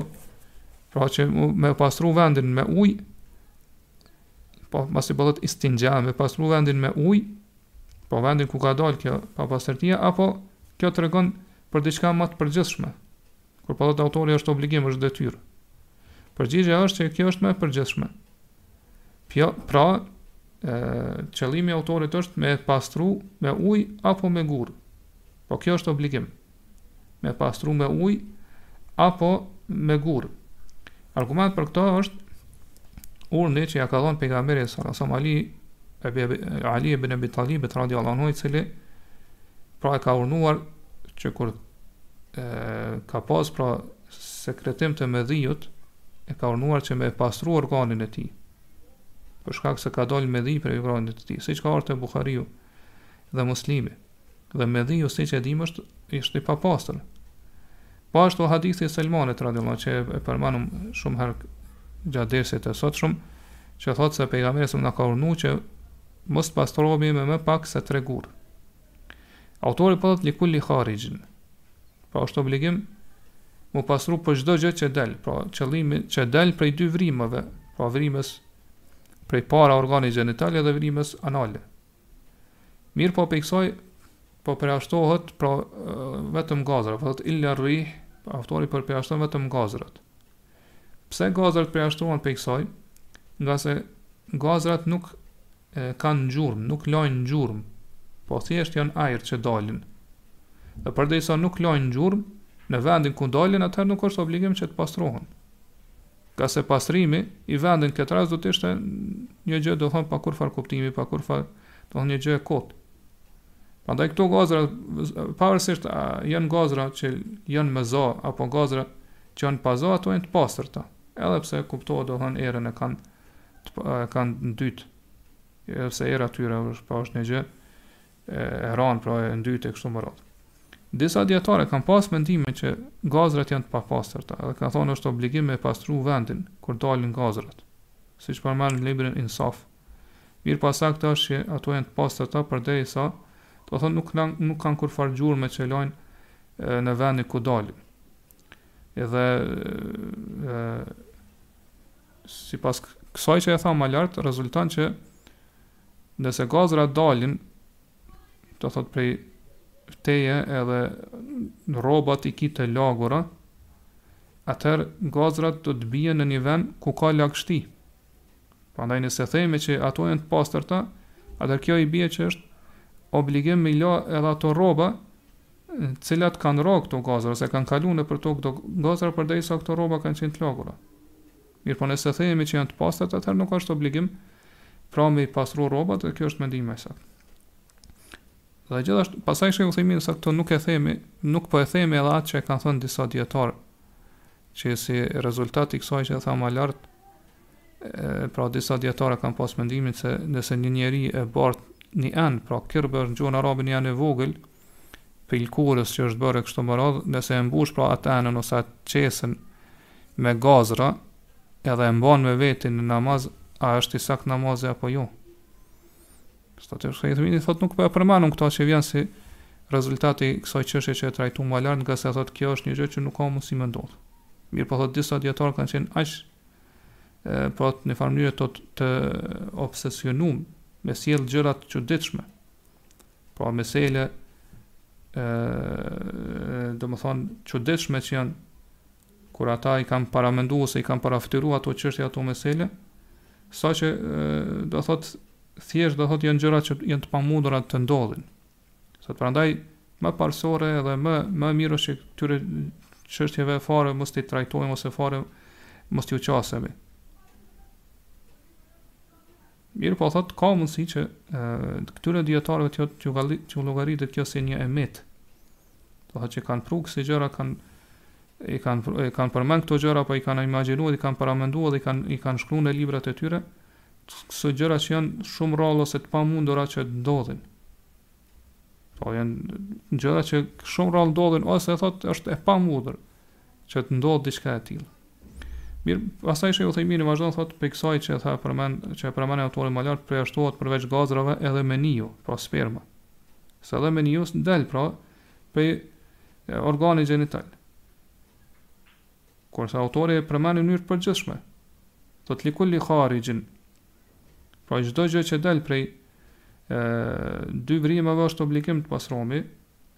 Pra që me pastru vendin me ujë, po masi po thot po istinja, me pastru vendin me ujë, po vendin ku ka dalë kjo papastërtia, apo kjo tregon për diçka më të përgjithshme, kur po thot autori është obligim, është detyrë. Përgjigja është që kjo është më e përgjithshme. Po, pra, e, qëllimi i autorit është me pastru me ujë apo me gurë. Po kjo është obligim. Me pastru me ujë apo me gurë. Argument për këtë është urdhni që ia ka dhënë pejgamberi sallallahu alajhi wasallam Ali ibn Ali ibn Abi Talib radiallahu anhu i cili pra e ka urdhnuar që kur e, ka pas pra sekretim të medhiut e ka urdhnuar që me e pastru organin e tij për shkak se ka dalë medhi prej organit të tij siç ka ardh te Bukhariu dhe Muslimi Dhe medhiju siç e dimë është i papastër. Po ashtu hadithi i Selmanit radhiyallahu që e përmendëm shumë herë gjatë dersit të sotshëm, që thotë se pejgamberi sa na ka urdhëruar që mos të pastrohemi me më pak se tre gur. Autori po thotë li kulli kharijin. Pra është obligim mu pastru për çdo gjë që del, pra qëllimi që del prej dy vrimave, pra vrimës prej para organit gjenital dhe vrimës anale. Mirëpo pi kësaj, po përjashtohet pra vetëm gazrat, po thot illa rrih, pra autori po përjashton vetëm gazrat. Pse gazrat përjashtohen pi kësaj? Ngase gazrat nuk e, kanë gjurmë, nuk lajnë gjurmë, po thjesht janë ajër që dalin. Dhe përderisa nuk lajnë gjurmë, në vendin ku dalin, atëherë nuk është obligim që të pastrohen. Ngase pastrimi i vendit në këtë rast do të ishte një gjë do thon pa kurfar kuptimi, pa kurfar do thon një gjë e kotë. Prandaj këto gazra pavarësisht a janë gazra që janë me zo apo gazra që janë pa zo ato janë të pastërta. Edhe pse kuptohet do thon erën e kanë të, kanë të ndytë. Edhe pse era e tyre është pa është një gjë e ranë, pra e ndytë e kështu më radhë. Disa dijetarë kanë pas mendimin që gazrat janë të papastërta, edhe kanë thonë është obligim me pastru vendin, kur dalin gazrat, siç e përmend në librin Insaf. Mirëpo e sakta është që ato janë të pastërta përderisa, do të thotë nuk, nuk kanë kurfarë gjurme që lajnë në vendin ku dalin. Edhe, e, sipas kësaj që e tha ma lartë, rezulton që Nëse gazrat dalin, do thot prej teje edhe rrobat i ki të lagura, atëherë gazrat do të bien në një vend ku ka lagështi. Prandaj nëse themi që ato janë të pastërta, atëherë kjo i bie që është obligim me la edhe ato rroba të cilat i kanë rrok këto gazra, ose kanë kaluar nëpër to këto gazra përderisa këto rroba kanë qenë të lagura. Mirëpo nëse themi që janë të pastërta atëherë nuk është obligim pra me i pastru rrobat dhe ky është mendimi më i saktë. Dhe gjithashtu, pastaj Shejh Uthejmini sa këto nuk e themi, nuk po e themi edhe atë që e kanë thënë disa dijetarë që si rezultat i kësaj që e thamë më lart, pra disa dijetarë kanë pas mendimin se nëse një njeri e bart një anë, pra kirbe është në gjuhën arabe një anë e vogël, pi lkurës që është bërë e kështu me radhë, nëse e mbush pra atë anën ose atë qesën me gazra, edhe e mban me veten në namaz, a është i sakt namazi apo jo? Thotë Shejh Uthejmini thot nuk po e përmendim këtë që vjen si rezultat i kësaj çështje që e trajtu më lart, ngase thot kjo është një gjë që nuk ka mundësi me ndodh. Mirëpo thot disa dijetarë kanë qenë aq e po në njëfarë mënyre të të obsesionuar me sjell gjëra të çuditshme Pra mesele ë domethënë të çuditshme që janë kur ata i kanë paramenduar ose i kanë paraftyruar ato çështje ato mesele, sa që do thot thjesht do thot janë gjëra që janë të pamundura të ndodhin. Sot prandaj më parësore edhe më më mirë është që këtyre çështjeve fare mos t'i trajtojmë ose fare mos t'iu qasemi. Mirëpo thotë ka mundësi që këtyre dijetarëve të thotë që llogaritet kjo si një emet. Do thotë që kanë pru kësi gjëra kanë i kanë e kanë përmend këto gjëra apo i kanë imagjinuar, i kanë paramenduar dhe i kanë i kanë shkruar në librat e tyre këso gjëra që janë shumë rrallë ose të pamundura që të ndodhin. Po janë gjëra që shumë rrallë ndodhin ose thotë është e pamundur. që të ndodhë diçka e tillë. Mirë, pastaj Sheh Uthejmini vazhdon thotë prej kësaj që tha përmend që e përmend autori më lart përjashtohet përveç gazrave edhe meniu, pra sperma. Se edhe meniu del pra prej organi gjenital. Kurse autori e përmend në mënyrë të përgjithshme. Thotë likulli kharixhin. Pra çdo gjë që del prej ë dy vrimave është obligim të pastrohemi,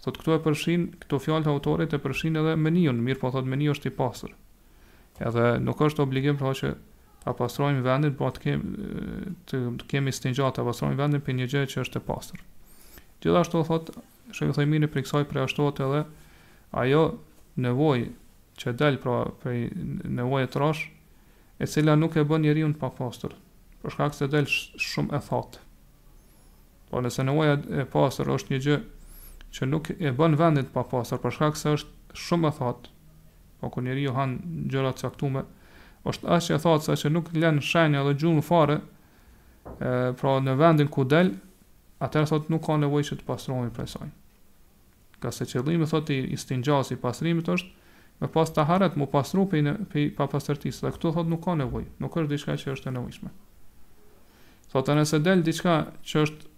Thotë këtu e përfshin, këto fjalë të autorit e përfshin edhe meniun, mirëpo thotë meniu është i pastër. Edhe nuk është obligim pra që ta pastrojmë vendin, pra të kemi të kemi istinxha ta pastrojmë vendin për një gjë që është e pastër. Gjithashtu thotë Shejh Uthejmini prej kësaj përjashtohet edhe ajo nevojë që del pra prej nevojës trashë, e cila nuk e bën njeriun të papastër, për shkak se del shumë e thatë. Po nëse nevoja e pastër është një gjë që nuk e bën vendin të papastër për shkak se është shumë e thatë, po kur njeriu han gjëra të caktuara, është aq e thatë sa që nuk lën shenja dhe gjurmë fare, e, pra në vendin ku del, atëherë thotë nuk ka nevojë që të pastrohemi prej saj. Ngase qëllimi thotë i istinxhasë i pastrimit është me pas taharet, m'u pastru prej prej papastërtisë dhe këtu thotë nuk ka nevojë, nuk është diçka që është e nevojshme. Thotë nëse del diçka që është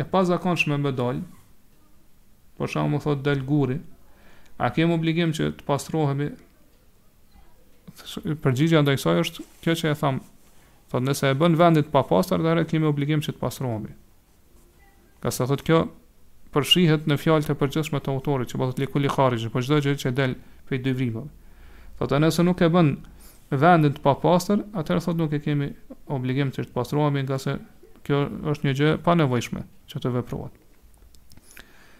e pazakonshme me dal, për shembull thotë del guri, a kemi obligim që të pastrohemi? Përgjigja ndaj kësaj është kjo që e tham, thotë nëse e bën vendin të papastër, atëherë kemi obligim që të pastrohemi. Ngase thotë kjo, përfshihet në fjalët e përgjithshme të autorit që po thotë likulli kharixhi, po çdo gjë që del prej dy vrimave. Thotë nëse nuk e bën vendin të papastër, atëherë thotë nuk e kemi obligim që të pastrohemi, ngase kjo është një gjë e panevojshme që të veprohet.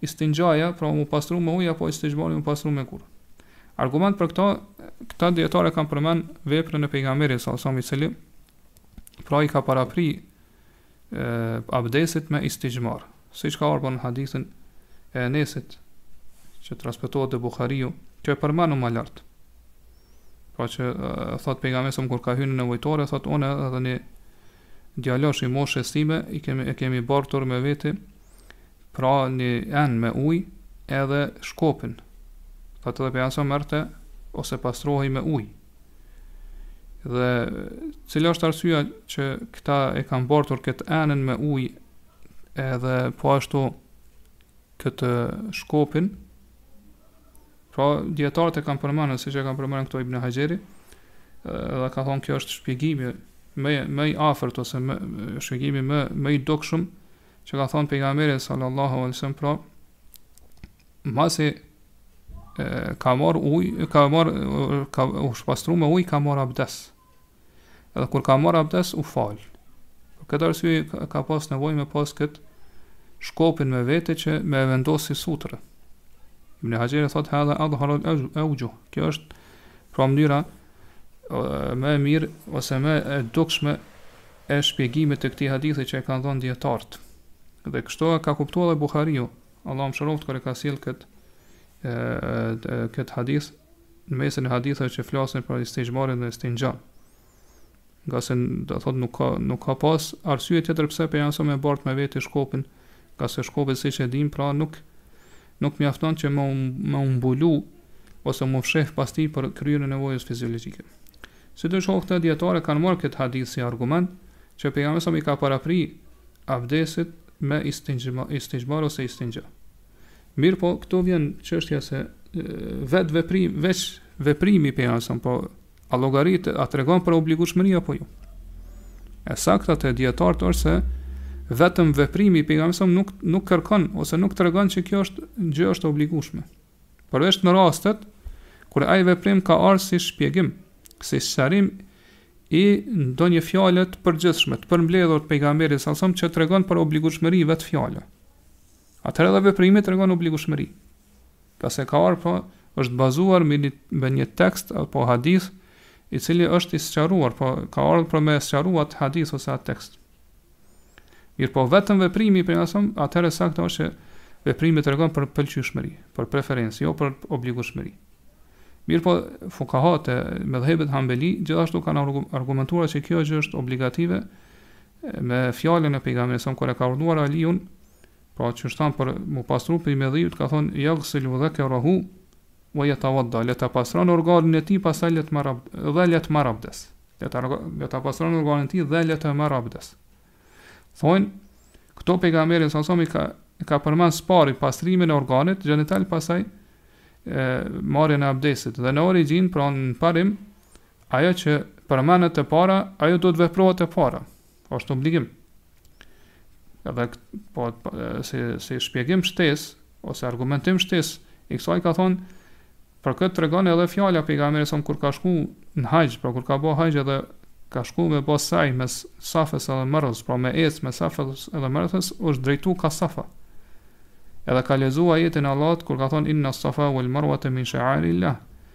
Istinxhaja, pra mu pastru me ujë apo istixhmari, mu pastru me gurë. Argument për këtë, këta dijetarë e kanë përmend veprën e pejgamberit salallahu alejhi ve selem i cili pra i ka parapri abdesit me istixhmar, siç ka ardhur në hadithin e Enesit që transmetohet te Buhariu, që e përmendëm më lart. Pra që thot pejgamberi salallahu alejhi ve selem kur ka hyrë në nevojtore, thot unë edhe një djalosh i moshës sime i kemi e kemi bartur me veti Pra një enë me ujë edhe shkopin. Thotë edhe pejgamberi salallahu alejhi ve selem merrte ose pastrohej me ujë. Dhe cila është arsyeja që këta e kanë bartur këtë enën me ujë edhe po ashtu këtë shkopin? Pra dijetarët e kanë përmendur siç e kanë përmendur këto Ibn Haxheri, edhe ka thonë kjo është shpjegimi më më i afërt ose më shpjegimi më më i dukshëm që ka thënë pejgamberi salallahu alejhi ve selem pra masi ka marr ujë, ka marr ka u pastru me ujë, ka marr abdes. Edhe kur ka marr abdes u fal. Për këtë arsye ka pas nevojë me pas kët shkopin me vete që me e vendos si sutrë. Ibn Haxher e thot hadha adhhar al awjuh. Kjo është pra mënyra më e mirë ose më e dukshme e shpjegimit të këtij hadithi që e kanë dhënë dijetarët. Dhe kështu e ka kuptuar dhe Buhariu, Allahu e mëshiroftë kur e ka sjellë këtë e këtë hadith në mesin e haditheve që flasin për istixhmarin dhe istinxhan. Ngase do thot nuk ka nuk ka pas arsye tjetër pse pejgamberi me bart me vete shkopin, ngase shkopi siç e dim, pra nuk nuk mjafton që me me u mbulu ose me u fsheh pas tij për kryerjen e nevojës fiziologjike. Sidoqoftë këta dijetarë e kanë marrë këtë hadith si argument që pejgamberi salallahu alejhi ve selem i ka parapri abdesit me istixhmar ose istinxha. Mirëpo këtu vjen çështja se vetë veprim, veç veprimi i pejgamberit salallahu alejhi ve selem po a llogarit a tregon për obligueshmëri apo jo. E sakta te dijetarët është se vetëm veprimi i pejgamberit nuk nuk kërkon ose nuk tregon se që kjo është gjë është e obligueshme. përveç në rastet kur ai veprim ka ardhur si shpjegim, si sqarim i ndonjë fjale të përgjithshme, të përmbledhur të Pejgamberit salallahu alejhi ve selem që tregon për obligueshmëri vetë fjala. Atëherë edhe veprimi tregon obligueshmëri. Pasi ka ardhur pra është bazuar me një, me një tekst apo hadith i cili është i sqaruar, po ka ardhur për me sqaruar atë hadith ose atë tekst. Mirëpo vetëm veprimi prej Pejgamberit, atëherë e sakta është që veprimi tregon për pëlqyeshmëri, për preferencë, jo për obligueshmëri. Mirëpo fukahat e medhhebit Hambeli gjithashtu kanë argumentuar që kjo gjë është obligative me fjalën e pejgamberit a.s. kur e ka urdhëruar Aliun, pra që është për m'u pastru prej medhiut ka thonë yaghsilu dhakarahu wa yatawadda, le ta pastrojë organin e tij, pastaj le të marr dhe le të marr abdes. Le ta le ta pastron organin e tij dhe le të marr abdes. Thonë këtu pejgamberi a.s. ka ka përmend së pari pastrimin e organit gjenital pastaj marrjen e abdesit dhe në origjin pra në parim ajo që përmendet e para ajo duhet të veprohet e para Është obligim. Edhe po si si shpjegim shtesë ose argumentim shtesë i kësaj ka thonë për këtë tregon edhe fjala e pejgamberit a.s. kur ka shku në haxh, pra kur ka bë haxh edhe ka shku me bë saj mes Safës edhe Mervës, pra me ecë mes Safës edhe Mervës, është drejtu ka Safa. Edhe ka lexuar ajetin e Allahut kur ka thonë inna safa wal marwa min sha'arillah.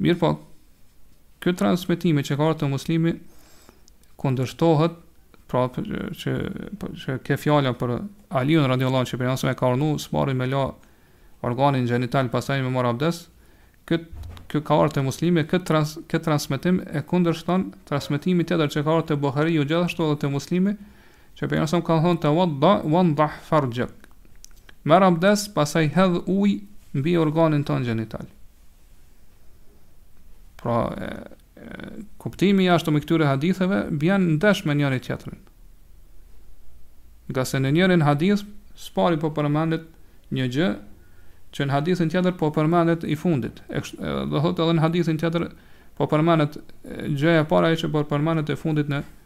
Mirëpo, ky transmetimi që ka ardhur te Muslimi kundërshtohet pra që që ke fjala për Aliun radhiyallahu anhu që pejgamberi a.s. e ka urdhëruar së pari me la organin gjenital pastaj me marr abdes, kët që ka ardhur te Muslimi kët trans kët transmetim e kundërshton transmetimi tjetër që ka ardhur te Buhariu gjithashtu edhe te Muslimi, Që pejgamberi a.s. ka thonë tawadda, wandah farxhek. Merr abdes, pastaj hedh uj mbi organin tënd gjenital. Pra, e, e, kuptimi i jashtëm i këtyre haditheve, bjen ndesh me njëri tjetërin. Ngase në njërin hadith, së pari po përmendet një gjë, që në hadithin tjetër po përmendet i fundit. E, do të thotë edhe në hadithin tjetër, po përmendet gjëja e para e që po përmendet e fundit në hadithin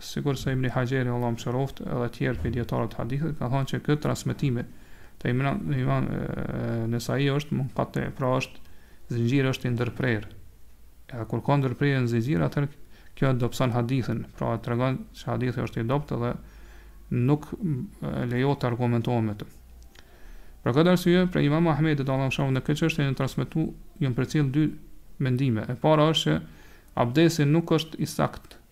sikurse Ibni Haxheri Allahu e mëshiroftë edhe tjerë prej dijetarëve të hadithit kanë thënë që ky transmetim i Imam Nesai është munkati, pra është zinxhiri është i ndërprerë. E kur ka ndërprerje në zinxhir, atëherë kjo e dobëson hadithin, pra e tregon se hadithi është i dobët dhe nuk lejohet të argumentohet me të. Për këtë arsye, prej Imam Ahmedit Allahu e mëshiroftë në këtë çështje janë transmetuar janë përcjell dy mendime. E para është që abdesi nuk është i saktë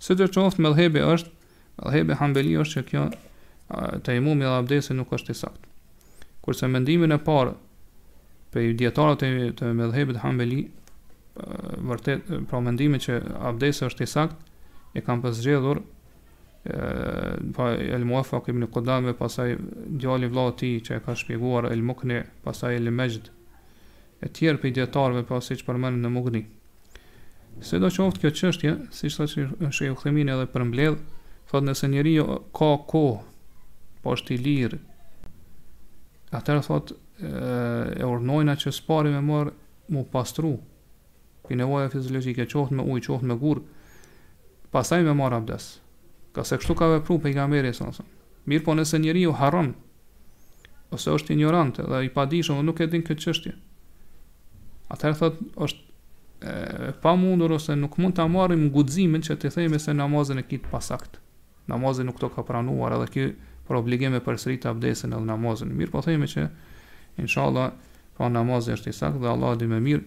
Sido qoftë medhhebi është, medhhebi Hambeli është që kjo tejemumi dhe abdesi nuk është i saktë. Kurse mendimin e parë prej dijetarëve të, të medhhebit Hambeli vërtet pra mendimi që abdesi është i saktë e kanë përzgjedhur pra El Muafak ibn Qudame, pastaj djali vllaut të tij që e ka shpjeguar El Mukni, pastaj El Mexhd, e tjerë prej dietarëve pra siç përmendet në Mughni. Sidoqoftë kjo çështje, siç thotë Shejh Uthemini edhe e përmbledh, thotë nëse njeriu ka kohë, po është i lirë, atëherë thotë e urdhnojna që s'pari me marr m'u pastru prej nevoja fiziologjike, qoftë me ujë, qoftë me gurë, pastaj me marr abdes. Ngase kështu ka vepru pejgamberi sa sa. Mirëpo nëse njeriu harron ose është injorant dhe i padijshëm dhe nuk e din këtë çështje. Atëherë thot është e pamundur ose nuk mund ta marrim guximin që të themi se namazin e ki t'pasakt. Namazi nuk t'u ka pranuar edhe ki për obligim me përsërit abdesin edhe namazin. Mirëpo themi që inshallah pra namazi është i saktë dhe Allahu di më mirë.